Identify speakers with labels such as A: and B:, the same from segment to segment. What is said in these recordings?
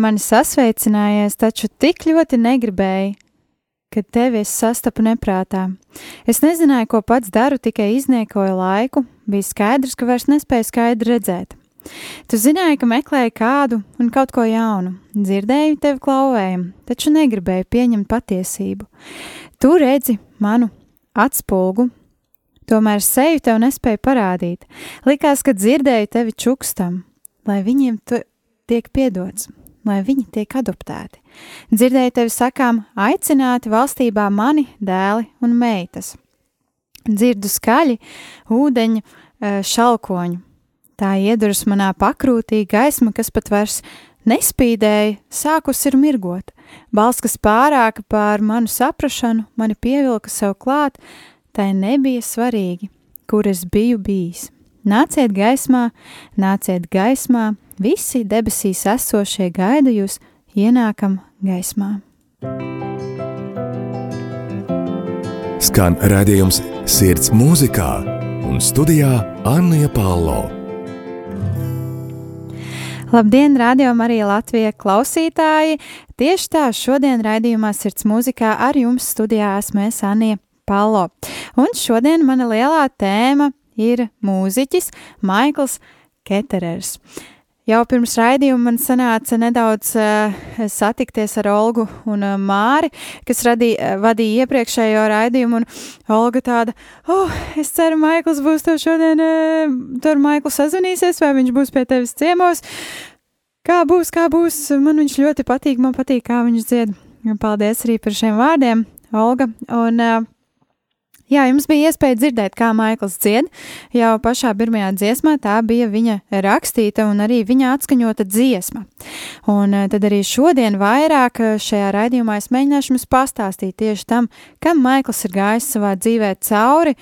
A: Mani sasveicinājies, taču tik ļoti negribēji, kad tevi es sastapu neprātā. Es nezināju, ko pats daru, tikai izniekoju laiku, bija skaidrs, ka vairs nespēju skaidri redzēt. Tu zināji, ka meklēji kādu un kaut ko jaunu, dzirdēju tevi klauvējumu, taču negribēju pieņemt patiesību. Tu redzi manu atspulgu, tomēr seju tev nespēju parādīt. Likās, ka dzirdēju tevi čukstam, lai viņiem tiek piedots, lai viņi tiek adoptēti. Dzirdēju tevi sakām, aicināti valstībā mani dēli un meitas. Dzirdu skaļi ūdeņu eh, šalkoņu. Tā ieduras manā pakrūtī gaisma, kas pat vairs nespīdēja, sākus ir mirgot. Balsts, kas pārāka pār manu saprašanu, mani pievilka sev klāt, tai nebija svarīgi, kur es biju bijis. Nāciet gaismā, nāciet gaismā, visi debesīs esošie gaida jūs, ienākam gaismā.
B: Skan redzējums sirds mūzikā un studijā Anna Palo.
A: Labdien, radio Marija Latvija klausītāji! Tieši tā, šodien raidījumā Sirds mūzikā ar jums studijā esmu es Anija Palo. Un šodien mana lielā tēma ir mūziķis Maikls Keterers. Jau pirms raidījuma man sanāca nedaudz uh, satikties ar Olgu un uh, Māri, kas radīja, uh, vadīja iepriekšējo raidījumu, Olga tāda, oh, es ceru, Maikls būs tev šodien, uh, tur Maikls sazvanīsies, vai viņš būs pie tevis ciemos. Kā būs, kā būs, man viņš ļoti patīk, man patīk, kā viņš dzied. Paldies arī par šiem vārdiem, Olga. Un, uh, Jā, jums bija iespēja dzirdēt, kā Maikls dzied. Jau pašā pirmajā dziesmā tā bija viņa rakstīta un arī viņa atskaņota dziesma. Un eh, tad arī šodien vairāk eh, šajā raidījumā es mēģināšu jums pastāstīt tieši tam, kam Maikls ir gājis savā dzīvē cauri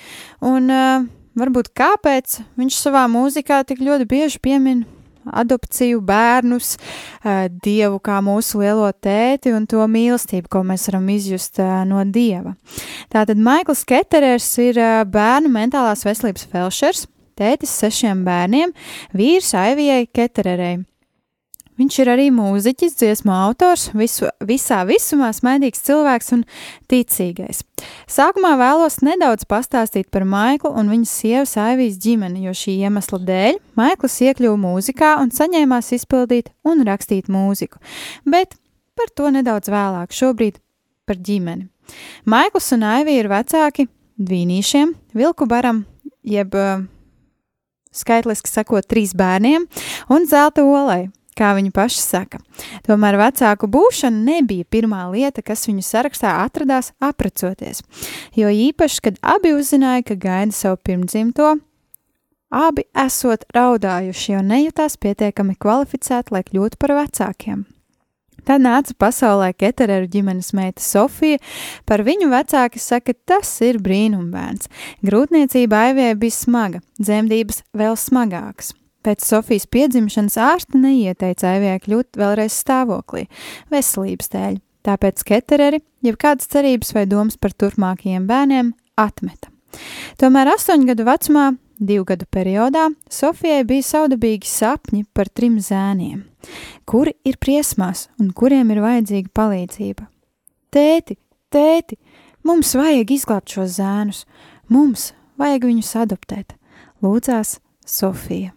A: un uh, varbūt kāpēc viņš savā mūzikā tik ļoti bieži piemin adopciju, bērnus, dievu kā mūsu lielo tēti un to mīlestību, ko mēs varam izjust no dieva. Tātad Maikls Keterers ir bērnu mentālās veselības felšers, tētis sešiem bērniem, vīrs Aivijai Ketererei. Viņš ir arī mūziķis, dziesmu autors, visu, visā visumā smaidīgs cilvēks un ticīgais. Sākumā vēlos nedaudz pastāstīt par Maiklu un viņas sievas Aivijas ģimeni, jo šī iemesla dēļ Maikls iekļuva mūzikā un saņēmās izpildīt un rakstīt mūziku, bet par to nedaudz vēlāk, šobrīd par ģimeni. Maikls un Aivija ir vecāki dvīnīšiem, vilku baram, jeb uh, skaitliski sakot, trīs bērniem un zelta olai kā viņi paši saka. Tomēr vecāku būšana nebija pirmā lieta, kas viņu sarakstā atradās aprecoties, jo īpaši, kad abi uzzināja, ka gaida savu pirmdzimto, abi esot raudājuši, jo nejūtās pietiekami kvalificēti, lai kļūtu par vecākiem. Tad nāca pasaulē Ketereru ģimenes meita Sofija. Par viņu vecāki saka, tas ir brīnumbērns. Grūtniecība aivē bija smaga, dzemdības vēl smagākas. Pēc Sofijas piedzimšanas ārste neieteica Aivijai kļūt vēlreiz stāvoklī, veselības dēļ, tāpēc Ketereri, jeb kādas cerības vai domas par turpmākajiem bērniem, atmeta. Tomēr astoņu gadu vecumā, divu gadu periodā, Sofijai bija saudabīgi sapņi par trim zēniem, kuri ir briesmās un kuriem ir vajadzīga palīdzība. Tēti, tēti, mums vajag izglābt šos zēnus, mums vajag viņus adoptēt, lūdzās Sofija.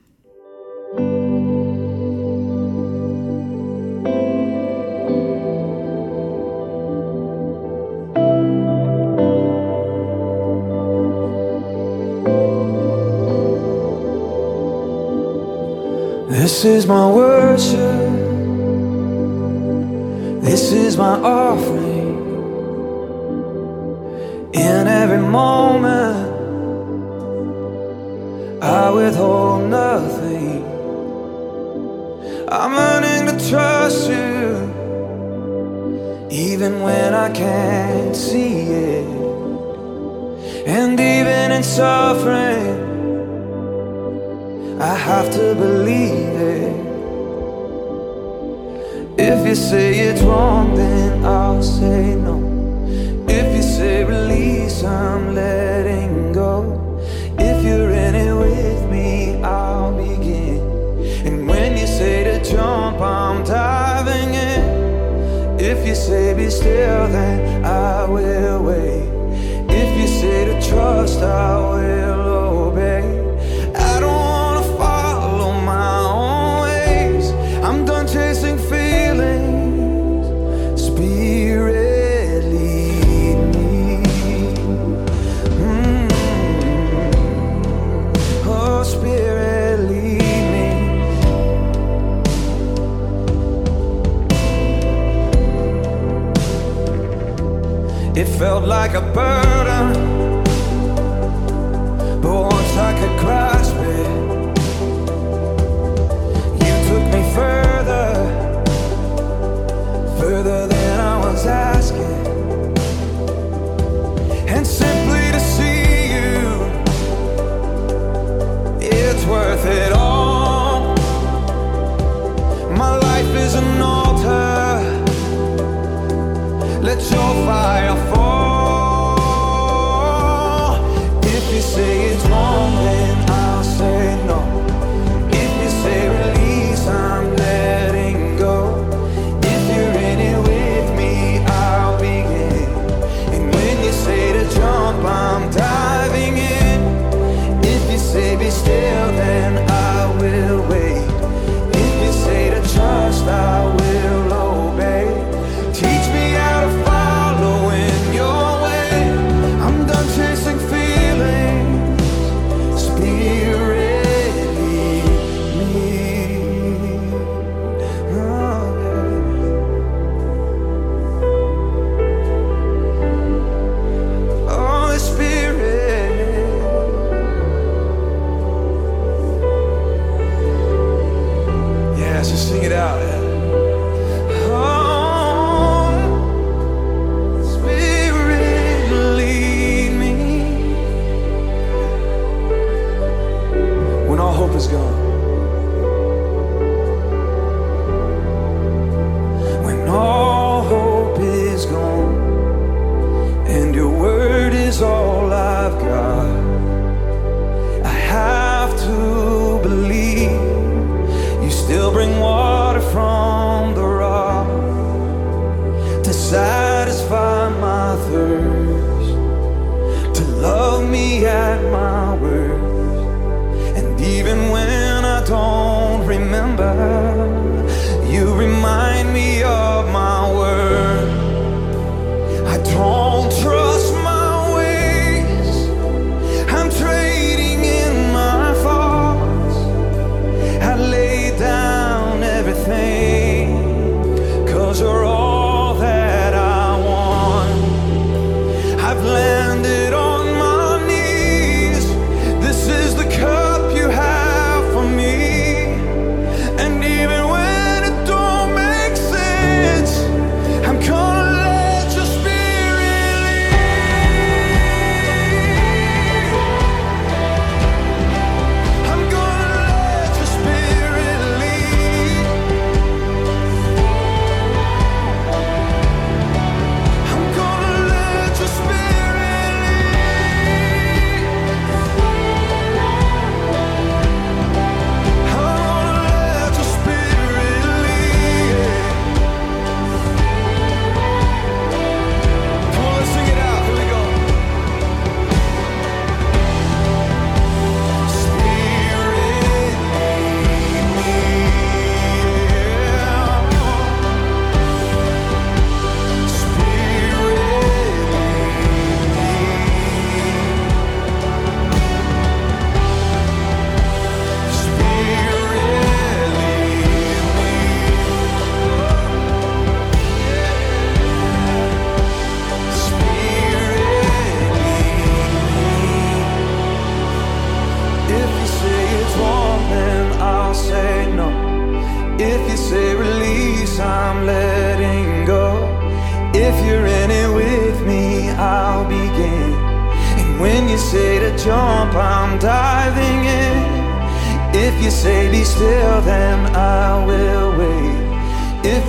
C: This is my worship. This is my offering. In every moment, I withhold nothing. I'm learning to trust you, even when I can't see it. And even in suffering, I have to believe it. If you say it's wrong, then I'll say no. If you say release, I'm letting go. If you're in it with me, I'll begin. And when you say to jump, I'm diving in. If you say be still, then I will wait. If you say to trust, I will. felt like a burden, but once I could grasp it, you took me further, further than I was asking, and simply to see you, it's worth it all. My life is an altar. Let your fire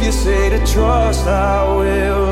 C: you say to trust, I will.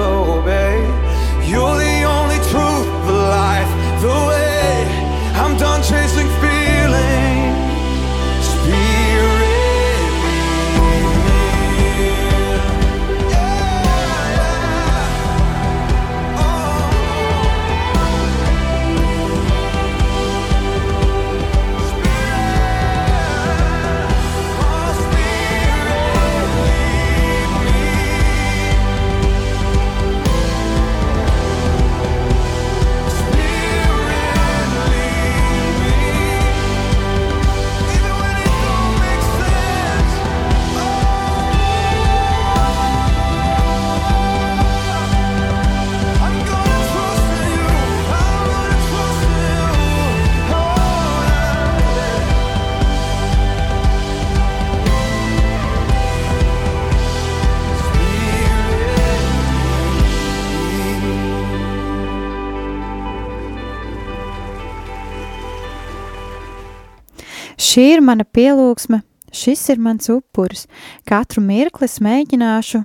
A: Šī ir mana pielūgsme, šis ir mans upuris. Katru mirkli es mēģināšu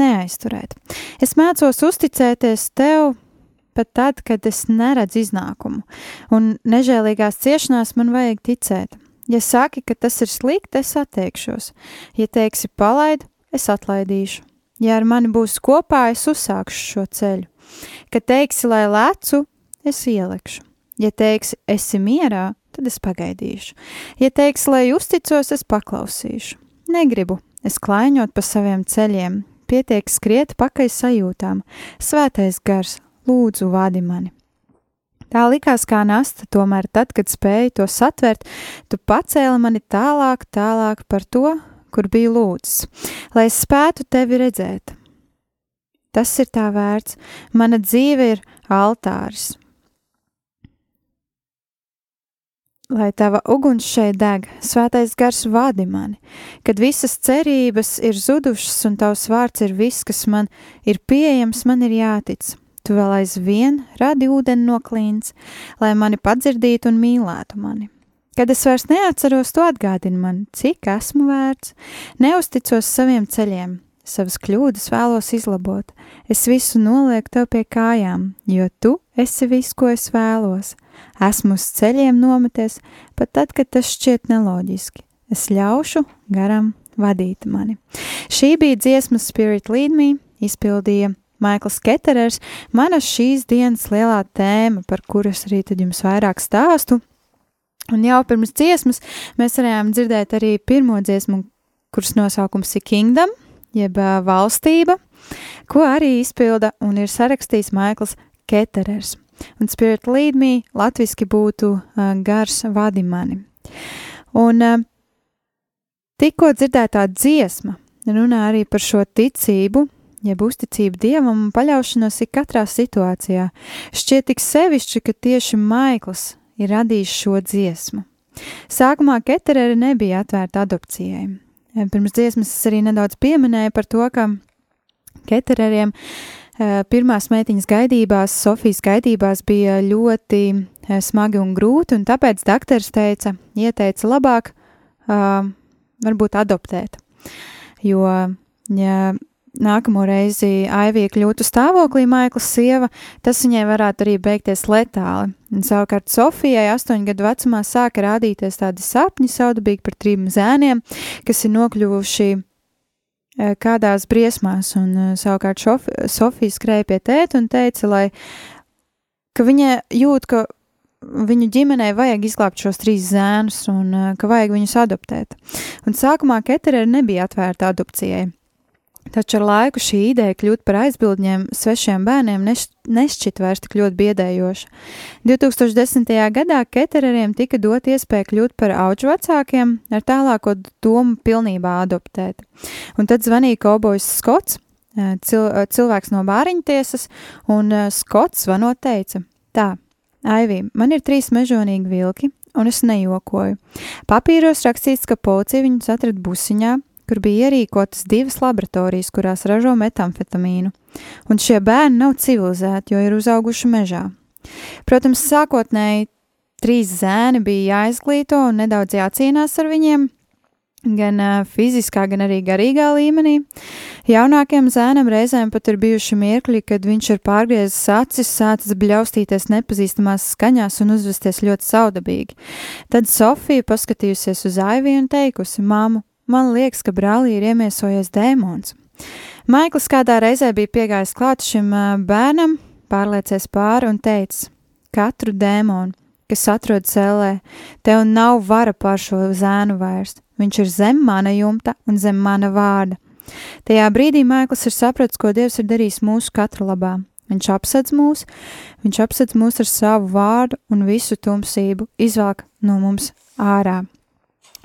A: neaizturēt. Es mācos uzticēties tev pat tad, kad es neredzu iznākumu, un nežēlīgās ciešanās man vajag ticēt. Ja saki, ka tas ir slikti, es atteikšos. Ja teiksi palaid, es atlaidīšu. Ja ar mani būs kopā, es uzsākšu šo ceļu. Kad teiksi, lai lecu, es ielekšu. Ja teiksi, esi mierā, tad es pagaidīšu. Ja teiksi, lai uzticos, es paklausīšu. Negribu es klaiņot pa saviem ceļiem, pietiek skriet pakaļ sajūtām. Svētais gars, lūdzu, vadi mani. Tā likās kā nasta, tomēr tad, kad spēju to satvert, tu pacēli mani tālāk, tālāk par to, kur biju lūdzis, lai es spētu tevi redzēt. Tas ir tā vērts, mana dzīve ir altāris. Lai tava uguns šeit deg, svētais gars vadi mani, kad visas cerības ir zudušas un tavs vārds ir viss, kas man ir pieejams, man ir jātic. Tu vēl aizvien radi ūdeni no klīns, lai mani padzirdītu un mīlētu mani. Kad es vairs neatceros, to atgādini man, cik esmu vērts, neusticos saviem ceļiem, savas kļūdas vēlos izlabot. Es visu nolieku tev pie kājām, jo tu esi viss, ko es vēlos. Esmu uz ceļiem nometies, pat tad, kad tas šķiet neloģiski. Es ļaušu garam vadīt mani. Šī bija dziesma Spirit Lead Me, izpildīja Maikls Keterers, mana šīs dienas lielā tēma, par kuras arī tad jums vairāk stāstu. Un jau pirms dziesmas mēs varējām dzirdēt arī pirmo dziesmu, kuras nosaukums ir Kingdom, jeb valstība, ko arī izpilda un ir sarakstījis Maikls Keterers. Un Spirit Lead Me latviski būtu uh, gars vadi mani. Un uh, tikko dzirdētā dziesma runā arī par šo ticību, jeb uzticību dievam un paļaušanos ik katrā situācijā. Šķiet tik sevišķi, ka tieši Maikls ir radījis šo dziesmu. Sākumā Keterere nebija atvērta adopcijai. Pirms dziesmas es arī nedaudz pieminēju par to, ka Ketereriem eh, pirmās meitiņas gaidībās, Sofijas gaidībās bija ļoti eh, smagi un grūti, un tāpēc doktors teica, ieteica labāk uh, varbūt adoptēt. Jo, ja nākamo reizi Aivija kļūtu stāvoklī Maikls sieva, tas viņai varētu arī beigties letāli. Un savukārt Sofijai astoņu gadu vecumā sāka rādīties tādi sapņi saudabīgi par trim zēniem, kas ir nokļuvuši kādās briesmās, un e, savukārt šof, Sofija skrēja pie tēta un teica, lai, ka viņa jūt, ka viņu ģimenei vajag izglābt šos trīs zēnus un e, ka vajag viņus adoptēt. Un sākumā Keterere nebija atvērta adopcijai. Taču ar laiku šī ideja kļūt par aizbildņiem svešiem bērniem neš, nešķit vairs tik ļoti biedējoša. 2010. gadā Ketereriem tika dot iespēja kļūt par auģu vecākiem ar tālāko domu pilnībā adoptēt. Un tad zvanīja Kobojs Skots, eh, cil, eh, cilvēks no bāriņtiesas, un eh, Skots zvanot teica: Tā, Aivī, man ir trīs mežonīgi vilki, un es nejokoju. Papīros rakstīts, ka policija viņus atrada busiņā, kur bija ierīkotas divas laboratorijas, kurās ražo metamfetamīnu, un šie bērni nav civilizēti, jo ir uzauguši mežā. Protams, sākotnēji trīs zēni bija jāizglīto un nedaudz jācīnās ar viņiem, gan fiziskā, gan arī garīgā līmenī. Jaunākajam zēnam reizēm pat ir bijuši mirkļi, kad viņš ir pārgriezis acis, sācis bļaustīties nepazīstamās skaņās un uzvesties ļoti saudabīgi. Tad Sofija paskatījusies uz Aiviju un teikusi: Māmu, Man liekas, ka brālī ir iemiesojies dēmons. Maikls kādā reizē bija piegājis klāt šim bērnam, pārliecies pāri un teica: Katru dēmonu, kas atrodas cēlē, tev nav vara pār šo zēnu vairs. Viņš ir zem mana jumta un zem mana vārda. Tajā brīdī Maikls ir sapratis, ko Dievs ir darījis mūsu katra labā. Viņš apsedz mūs, viņš apsedz mūs ar savu vārdu un visu tumsību izvelk no mums ārā.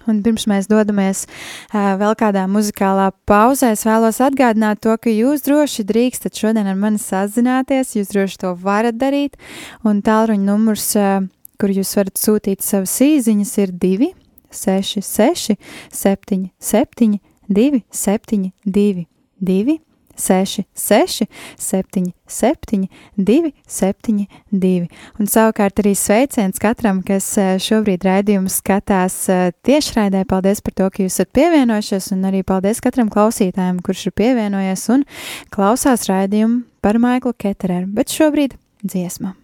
A: Un pirms mēs dodamies uh, vēl kādā muzikālā pauzē, es vēlos atgādināt to, ka jūs droši drīkstat šodien ar mani sazināties, jūs droši to varat darīt, un tālruņa numurs, uh, kur jūs varat sūtīt savas īziņas, ir 2, 6, 6, 7, 7, 2, 7, 2, 2,
D: 66, 77, 272. Un savukārt arī sveiciens katram, kas eh, šobrīd raidījumu skatās eh, tiešraidē. Paldies par to, ka jūs esat pievienojušies, un arī paldies katram klausītājam, kurš ir pievienojies un klausās raidījumu par Maiklu Ketereru. Bet šobrīd dziesma.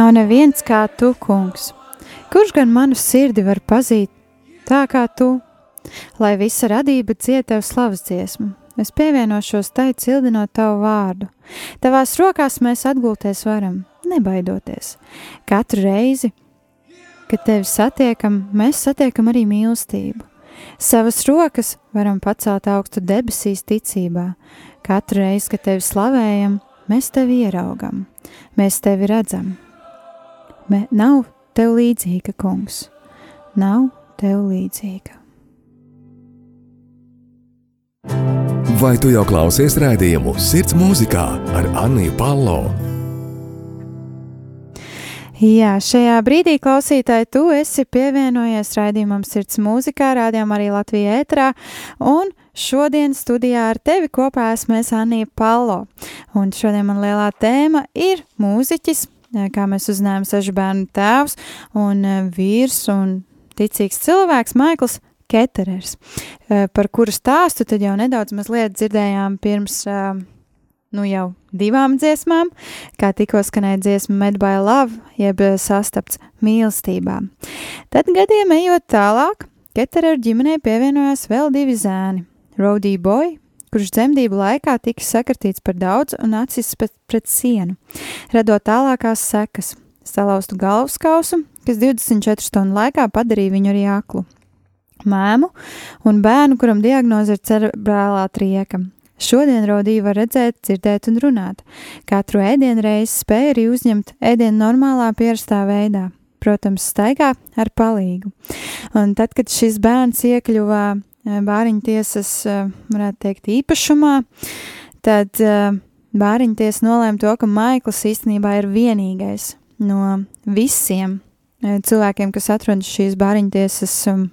A: Nav neviens kā tu, kungs. Kurš gan manu sirdi var pazīt tā kā tu? Lai visa radība ciet tev slavas dziesmu, es pievienošos tai cildinot tavu vārdu. Tavās rokās mēs atgulties varam, nebaidoties. Katru reizi, kad tevi satiekam, mēs satiekam arī mīlestību. Savas rokas varam pacelt augstu debesīs ticībā. Katru reizi, kad tevi slavējam, mēs tevi ieraugam, mēs tevi redzam. Me, nav tev līdzīga, kungs, nav tev līdzīga.
B: Vai tu jau klausies rādījumu Sirds mūzikā ar Anniju Palo?
A: Jā, šajā brīdī, klausītāji, tu esi pievienojies raidījumam Sirds mūzikā, rādījumam arī Latvijā ētrā, un šodien studijā ar tevi kopā esmu es Anija Palo. Un šodien man lielā tēma ir mūziķis, kā mēs uzzinājām, sešu bērnu tēvs un vīrs un ticīgs cilvēks Maikls Keterers, par kuru stāstu tad jau nedaudz mazliet dzirdējām pirms nu jau divām dziesmām, kā tikko skanēja dziesma Med by Love, jeb sastapts mīlestībā. Tad gadiem ejot tālāk, Keterer ģimenei pievienojās vēl divi zēni - Rodī Boy, kurš dzemdību laikā tika sakartīts par daudz un acis pret, pret sienu, radot tālākās sekas - salauztu galvaskausu, kas 24 stundu laikā padarīja viņu arī aklu. Mēmu un bērnu, kuram diagnoze ir cerebrālā trieka, Šodien rodīju var redzēt, dzirdēt un runāt. Katru ēdienu reizi spēja arī uzņemt ēdienu normālā pierastā veidā. Protams, staigā ar palīgu. Un tad, kad šis bērns iekļuva eh, bāriņu tiesas, eh, varētu teikt, īpašumā, tad eh, bāriņu tiesa nolēma to, ka Maikls īstenībā ir vienīgais no visiem cilvēkiem, kas atrodas šīs bāriņu tiesas um,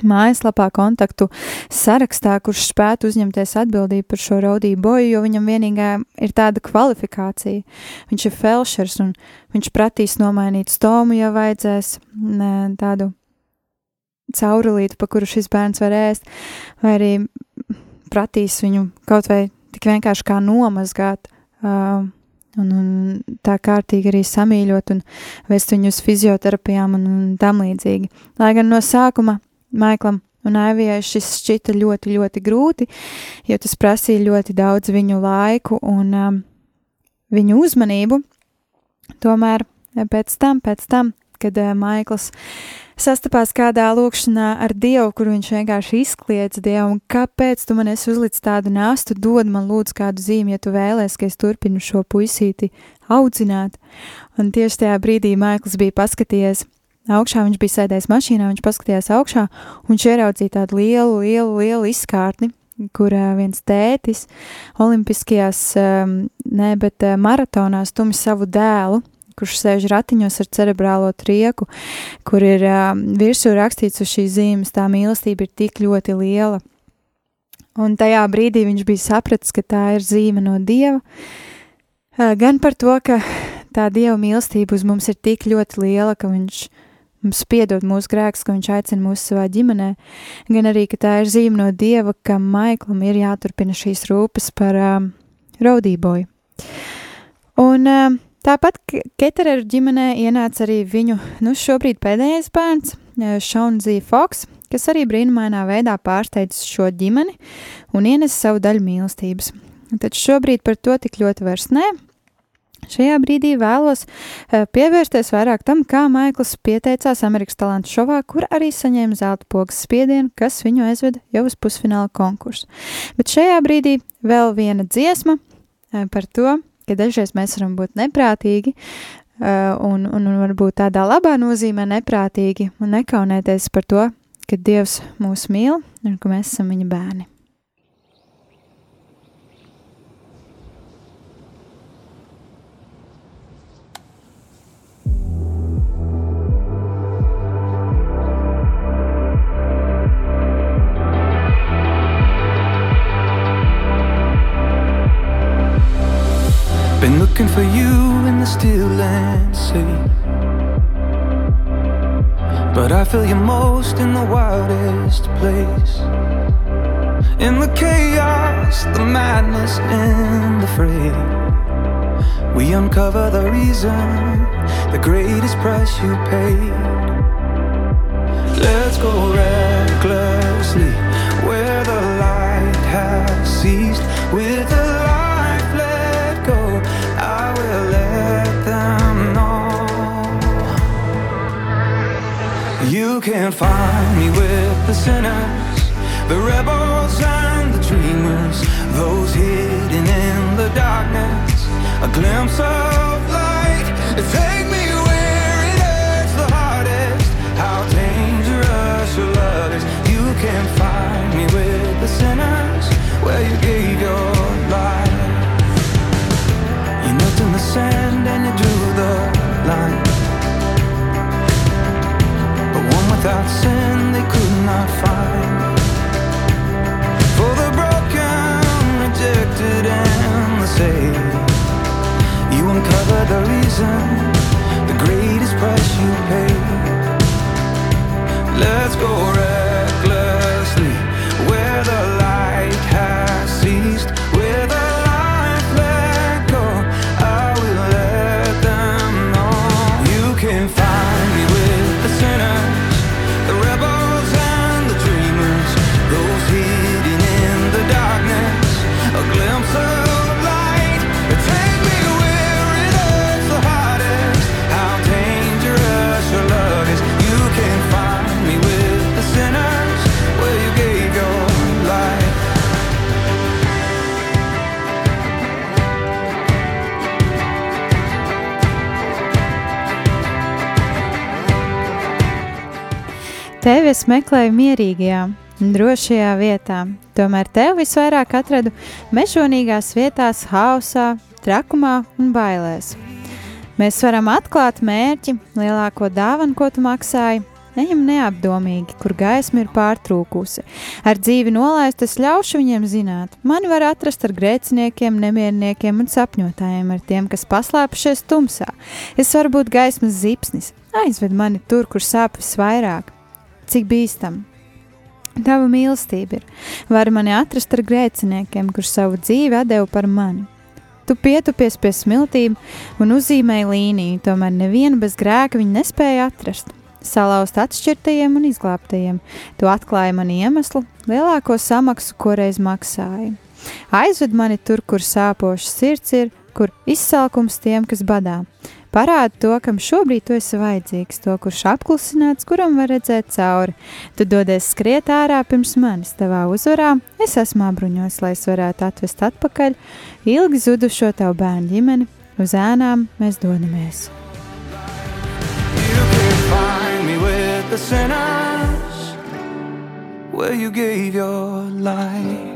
A: mājaslapā kontaktu sarakstā, kurš spētu uzņemties atbildību par šo raudīju boju, jo viņam vienīgā ir tāda kvalifikācija. Viņš ir felšers un viņš pratīs nomainīt stomu, ja vajadzēs tādu caurulīti, pa kuru šis bērns var ēst, vai arī pratīs viņu kaut vai tik vienkārši kā nomazgāt. Uh, Un, un tā kārtīgi arī samīļot un vest viņu uz fizioterapijām un, un tam līdzīgi. Lai gan no sākuma Maiklam un Aivijai šis šķita ļoti, ļoti grūti, jo tas prasīja ļoti daudz viņu laiku un um, viņu uzmanību. Tomēr pēc tam, pēc tam, kad uh, Maikls sastapās kādā lūkšanā ar Dievu, kur viņš vienkārši izkliedz Dievu, un kāpēc tu man esi uzlicis tādu nāstu, dod man lūdzu kādu zīmi, ja tu vēlēsies, ka es turpinu šo puisīti audzināt. Un tieši tajā brīdī Maikls bija paskatījies augšā, viņš bija sēdējis mašīnā, viņš paskatījās augšā, un viņš ieraudzīja tādu lielu, lielu, lielu izkārtni, kur viens tētis olimpiskajās, ne, bet maratonā stumi savu dēlu, kurš sēž ratiņos ar cerebrālo trieku, kur ir uh, virsū rakstīts uz šīs zīmes, tā mīlestība ir tik ļoti liela. Un tajā brīdī viņš bija sapratis, ka tā ir zīme no Dieva, uh, gan par to, ka tā Dieva mīlestība uz mums ir tik ļoti liela, ka viņš mums piedod mūsu grēkus, ka viņš aicina mūs savā ģimenē, gan arī, ka tā ir zīme no Dieva, ka Maiklam ir jāturpina šīs rūpes par um, raudīboju. Un um, tāpat Ketereru ģimenē ienāca arī viņu, nu, šobrīd pēdējais bērns, Šaunzija Foks, kas arī brīnumainā veidā pārsteidz šo ģimeni un ienes savu daļu mīlestības. Taču šobrīd par to tik ļoti vairs nē, Šajā brīdī vēlos pievērsties vairāk tam, kā Maikls pieteicās Amerikas Talantu šovā, kur arī saņēma zelta pogas spiedienu, kas viņu aizveda jau uz pusfināla konkursu. Bet šajā brīdī vēl viena dziesma par to, ka dažreiz mēs varam būt neprātīgi, un, un, un varbūt tādā labā nozīmē neprātīgi, un nekaunēties par to, ka Dievs mūs mīl un ka mēs esam viņa bērni.
C: Looking for you in the still and sea. But I feel you most in the wildest place. In the chaos, the madness, and the fray. we uncover the reason, the greatest price you paid. Let's go recklessly where the light has ceased. With the You can find me with the sinners, the rebels and the dreamers, those hidden in the darkness. A glimpse of light. Take me where it hurts the hardest. How dangerous your love is. You can find me with the sinners where you gave your life. You knelt in the sand and you drew the line. Without sin they could not find. For the broken, rejected, and the saved, you uncover the reason, the greatest price you paid. Let's go
A: Tevi es meklēju mierīgajā, drošajā vietā, tomēr tevi visvairāk atradu mežonīgās vietās, hausā, trakumā un bailēs. Mēs varam atklāt mērķi, lielāko dāvanu, ko tu maksāji. Ejam neapdomīgi, kur gaisma ir pārtrūkusi. Ar dzīvi nolaist, es ļaušu viņiem zināt. Mani var atrast ar grēciniekiem, nemierniekiem un sapņotājiem, ar tiem, kas paslēpušies tumsā. Es varu būt gaismas zipsnis, aizved mani tur, kur sāp visvairāk. Cik bīstam! Tava mīlestība ir. Vari mani atrast ar grēciniekiem, kurš savu dzīvi deva par mani. Tu pietupies pie smiltīm un uzzīmēji līniju, tomēr nevienu bez grēka viņa nespēja atrast. Salauzt atšķirtajiem un izglābtajiem, tu atklāji man iemeslu, lielāko samaksu, ko reiz maksāju. Aizved mani tur, kur sāpošs sirds ir, kur izsalkums tiem, kas badā. Parādi to, kam šobrīd tu esi vajadzīgs, to, kurš apklusināts, kuram var redzēt cauri. Tu dodies skriet ārā pirms manis, tavā uzvarā. Es esmu apbruņots, lai es varētu atvest atpakaļ ilgi zudušo tavu bērnu ģimeni. Uz ēnām mēs dodamies.
C: Sinners where you gave your life.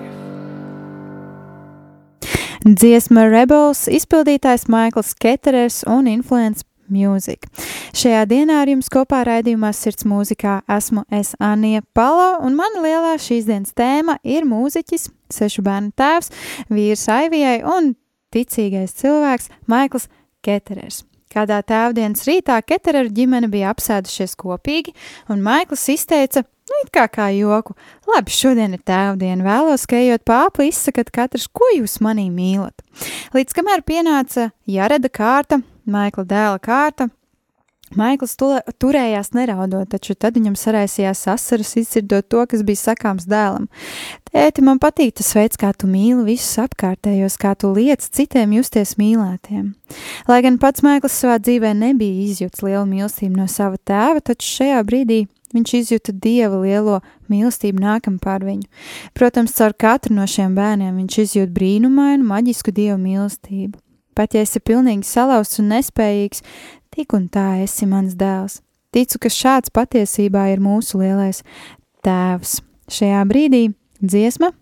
A: Dziesma Rebels izpildītājs Maikls Keterers un Influence Music. Šajā dienā ar jums kopā raidījumā Sirds mūzikā esmu es Anija Palo, un mana lielā šīs dienas tēma ir mūziķis, sešu bērnu tēvs, vīrs Aivijai un ticīgais cilvēks Maikls Keterers. Kādā tēvdienas rītā Ketereru ģimene bija apsēdušies kopīgi, un Maikls izteica, nu, it kā kā joku, labi, šodien ir tēvdiena, vēlos, ka ejot pāpli, izsakat katrs, ko jūs manī mīlat. Līdz kamēr pienāca Jareda kārta, Maikla dēla kārta, Maikls turējās neraudot, taču tad viņam saraisījās asaras, izdzirdot to, kas bija sakāms dēlam. Tēti, man patīk tas veids, kā tu mīli visus apkārtējos, kā tu liec citiem justies mīlētiem. Lai gan pats Maikls savā dzīvē nebija izjūts lielu mīlestību no sava tēva, taču šajā brīdī viņš izjuta dieva lielo mīlestību nākam pār viņu. Protams, caur katru no šiem bērniem viņš izjūt brīnumainu, maģisku dievu mīlestību. Pat ja esi pilnīgi salauzts un nespējīgs, tik un tā esi mans dēls. Ticu, ka šāds patiesībā ir mūsu lielais tēvs. Šajā brīdī dziesma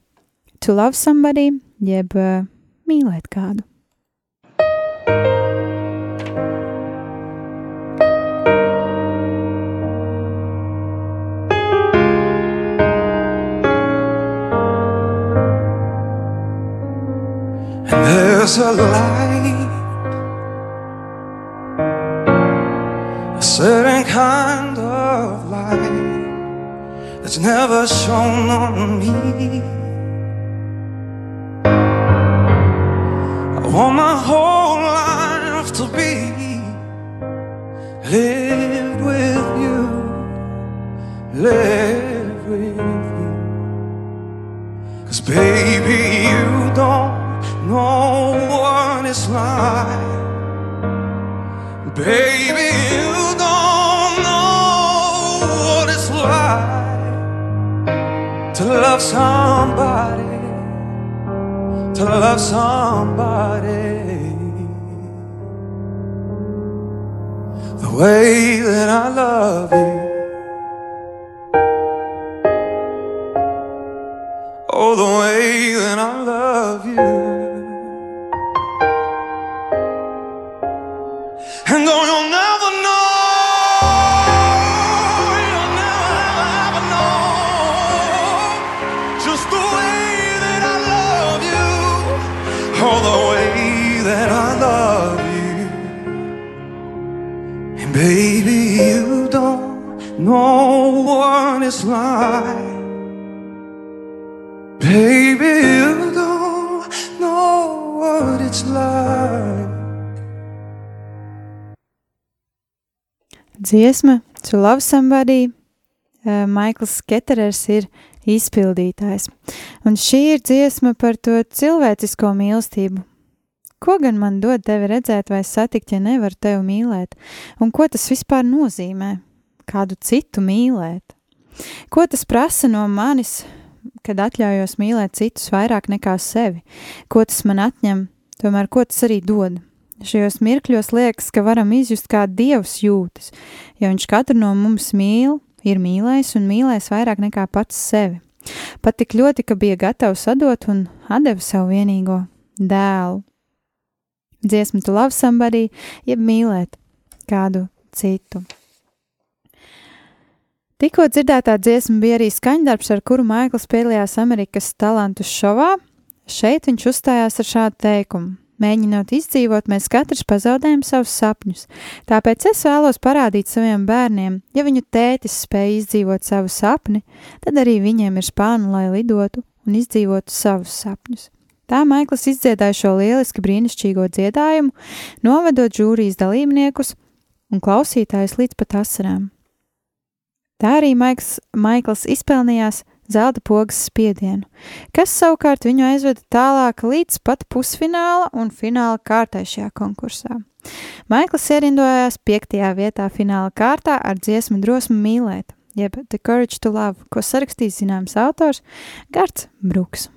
A: To Love Somebody, jeb uh, mīlēt kādu.
C: us alive. Know what it's like. Baby, you don't know what it's like.
A: Dziesma To Love Somebody. Uh, Maikls Keterers ir izpildītājs. Un šī ir dziesma par to cilvēcisko mīlestību. Ko gan man dod tevi redzēt vai satikt, ja nevaru tevi mīlēt? Un ko tas vispār nozīmē? Kādu citu mīlēt? Ko tas prasa no manis, kad atļaujos mīlēt citus vairāk nekā sevi? Ko tas man atņem? Tomēr ko tas arī dod? Šajos mirkļos liekas, ka varam izjust, kā Dievs jūtas, jo Viņš katru no mums mīl, ir mīlējis un mīlēs vairāk nekā pats sevi. Pat tik ļoti, ka bija gatavs atdot un atdeva savu vienīgo dēlu. Dziesmu tu love somebody, jeb mīlēt kādu citu. Tikko dzirdētā dziesma bija arī skaņdarbs, ar kuru Maikls piedalījās Amerikas talantu šovā. Šeit viņš uzstājās ar šādu teikumu: Mēģinot izdzīvot, mēs katrs pazaudējam savus sapņus. Tāpēc es vēlos parādīt saviem bērniem, ja viņu tētis spēja izdzīvot savu sapni, tad arī viņiem ir spāna, lai lidotu un izdzīvotu savus sapņus. Tā Maikls izdziedāja šo lieliski brīnišķīgo dziedājumu, novedot žūrijas dalībniekus un klausītājus līdz pat asarām. Tā arī Maiks, Maikls izpelnījās zelta pogas spiedienu, kas savukārt viņu aizveda tālāk līdz pat pusfināla un fināla kārtai šajā konkursā. Maikls ierindojās piektajā vietā fināla kārtā ar dziesmu drosmi mīlēt, jeb The Courage to Love, ko sarakstījis zināms autors Gards Bruks.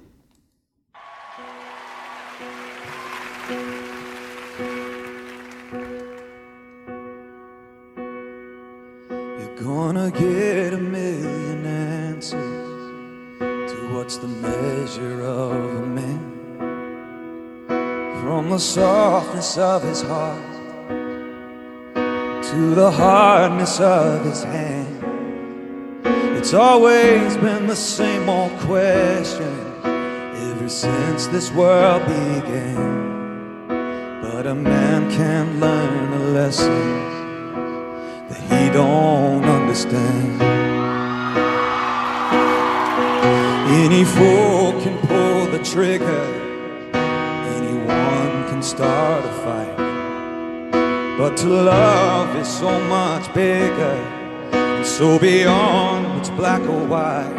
C: Gonna get a million answers to what's the measure of a man. From the softness of his heart to the hardness of his hand. It's always been the same old question ever since this world began. But a man can't learn a lesson that he don't understand. Any fool can pull the trigger, anyone can start a fight. But to love is so much bigger and so beyond what's black or white.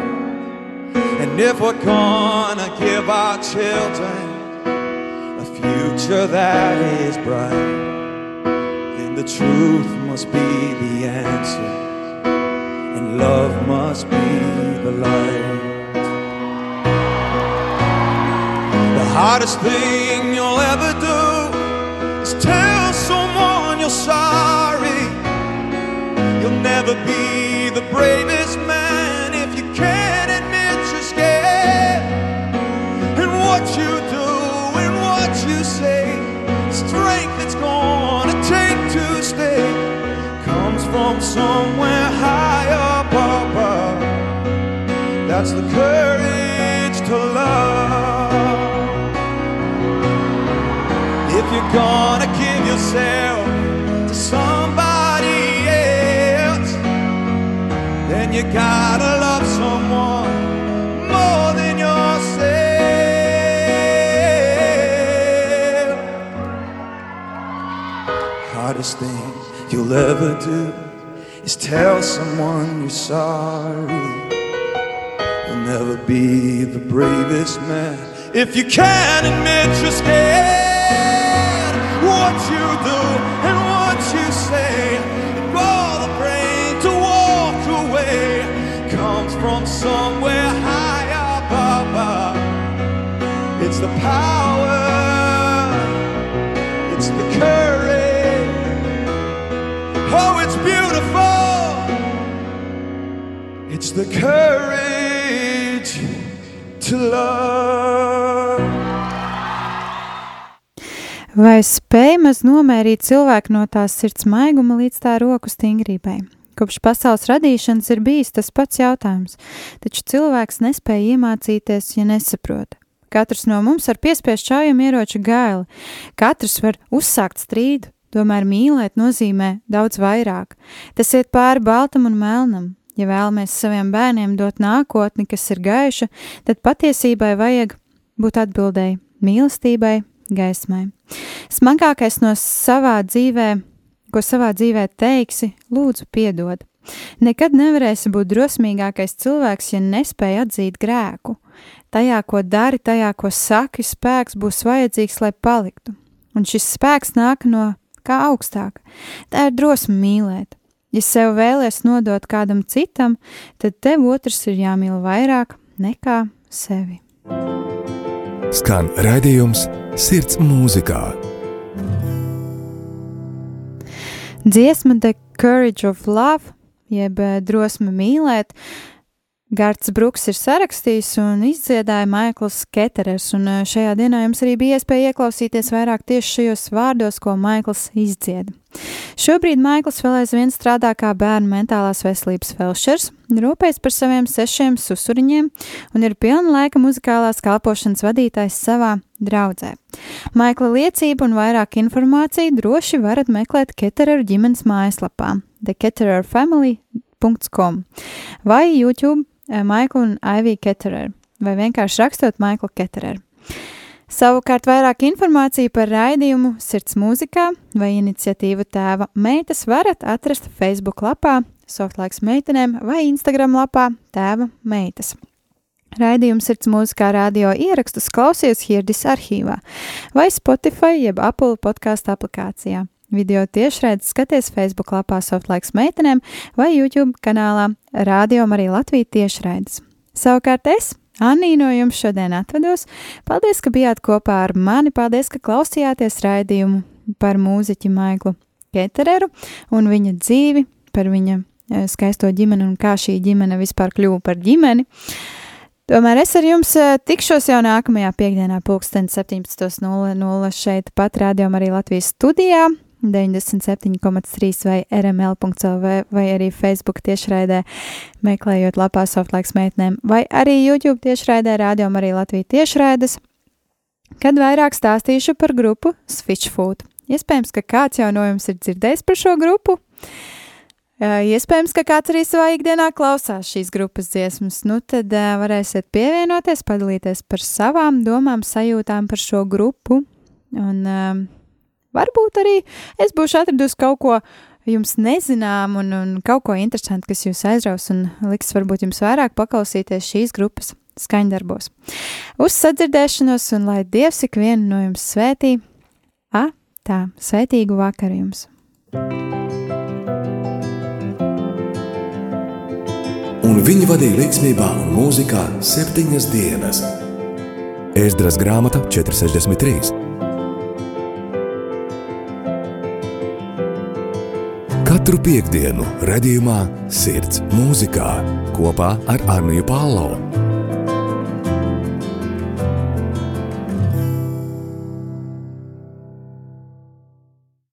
C: And if we're gonna give our children a future that is bright, the truth must be the answer, and love must be the light. The hardest thing you'll ever do is tell someone you're sorry. You'll never be the bravest man somewhere high up above. That's the courage to love. If you're gonna give yourself to somebody else, then you gotta love someone more than yourself. Hardest thing you'll ever do is tell someone you're sorry. You'll never be the bravest man if you can't admit you're scared. What you do and what you say, all the brain to walk away comes from somewhere high up above. It's the power, the courage to love.
A: Vai spēj maz nomērīt cilvēku no tās sirds maiguma līdz tā roku stingrībai? Kopš pasaules radīšanas ir bijis tas pats jautājums, taču cilvēks nespēja iemācīties, ja nesaprot. Katrs no mums var piespiest šaujam ieroču gaili, katrs var uzsākt strīdu, tomēr mīlēt nozīmē daudz vairāk. Tas iet pāri baltam un melnam. Ja vēlamies saviem bērniem dot nākotni, kas ir gaiša, tad patiesībai vajag būt atbildēji, mīlestībai, gaismai. Smagākais no savā dzīvē, ko savā dzīvē teiksi, lūdzu, piedod. Nekad nevarēsi būt drosmīgākais cilvēks, ja nespēj atzīt grēku. Tajā, ko dari, tajā, ko saki, spēks būs vajadzīgs, lai paliktu. Un šis spēks nāk no kā augstāk. Tā ir drosme mīlēt. Ja sev vēlies nodot kādam citam, tad tev otrs ir jāmīl vairāk nekā sevi.
B: Skan raidījums Sirds mūzikā.
A: Dziesma The Courage of Love, jeb eh, drosme mīlēt, Gārds Bruks ir sarakstījis un izdziedāja Maikls Keterers, un eh, šajā dienā jums arī bija iespēja ieklausīties vairāk tieši šajos vārdos, ko Maikls izdzieda. Šobrīd Maikls vēl aizvien strādā kā bērnu mentālās veselības felšers, rūpējas par saviem sešiem susuriņiem un ir pilna laika muzikālās kalpošanas vadītājs savā draudzē. Maikla liecību un vairāk informāciju droši varat meklēt Ketereru ģimenes mājaslapā thekettererfamily.com vai YouTube Maiklu un Aiviju Ketereru, vai vienkārši rakstot Maiklu Ketereru. Savukārt vairāk informāciju par raidījumu Sirds mūzikā vai iniciatīvu tēva meitas varat atrast Facebook lapā Softlaiks meitenēm vai Instagram lapā tēva meitas. Raidījums Sirds mūzikā radio ierakstus klausies Hirdis arhīvā vai Spotify jeb Apple podkāstu aplikācijā. Video tiešraidi skaties Facebook lapā Softlaiks meitenēm vai YouTube kanālā Radio Marija Latvija tiešraides. Savukārt es, Anī, no jums šodien atvedos. Paldies, ka bijāt kopā ar mani, paldies, ka klausījāties raidījumu par mūziķi Maiklu Ketereru un viņa dzīvi, par viņa eh, skaisto ģimeni un kā šī ģimene vispār kļuva par ģimeni. Tomēr es ar jums eh, tikšos jau nākamajā piekdienā, pulksten 17.00 šeit pat rādījumā arī Latvijas studijā. 97,3 vai rml.clv vai arī Facebook tiešraidē, meklējot lapā softlaiks meitnēm, vai arī YouTube tiešraidē, rādījumā arī Latvija tiešraides, kad vairāk stāstīšu par grupu Switchfoot. Iespējams, ka kāds jau no jums ir dzirdējis par šo grupu. Iespējams, ka kāds arī savā ikdienā klausās šīs grupas dziesmas, nu tad varēsiet pievienoties, padalīties par savām domām, sajūtām par šo grupu. Un, uh, Varbūt arī es būšu atradusi kaut ko jums nezinām un, un kaut ko interesantu, kas jūs aizraus un liks varbūt jums vairāk paklausīties šīs grupas skaņdarbos. Uz sadzirdēšanos un lai Dievs ikvienu no jums svētī, a, tā, svētīgu vakaru jums!
B: Un viņi vadīja līdzsvarā un mūzikā septiņas dienas. Ēzdras grāmata 463. Katru piekdienu, redzējumā, sirds mūzikā kopā ar Arniju Pālau.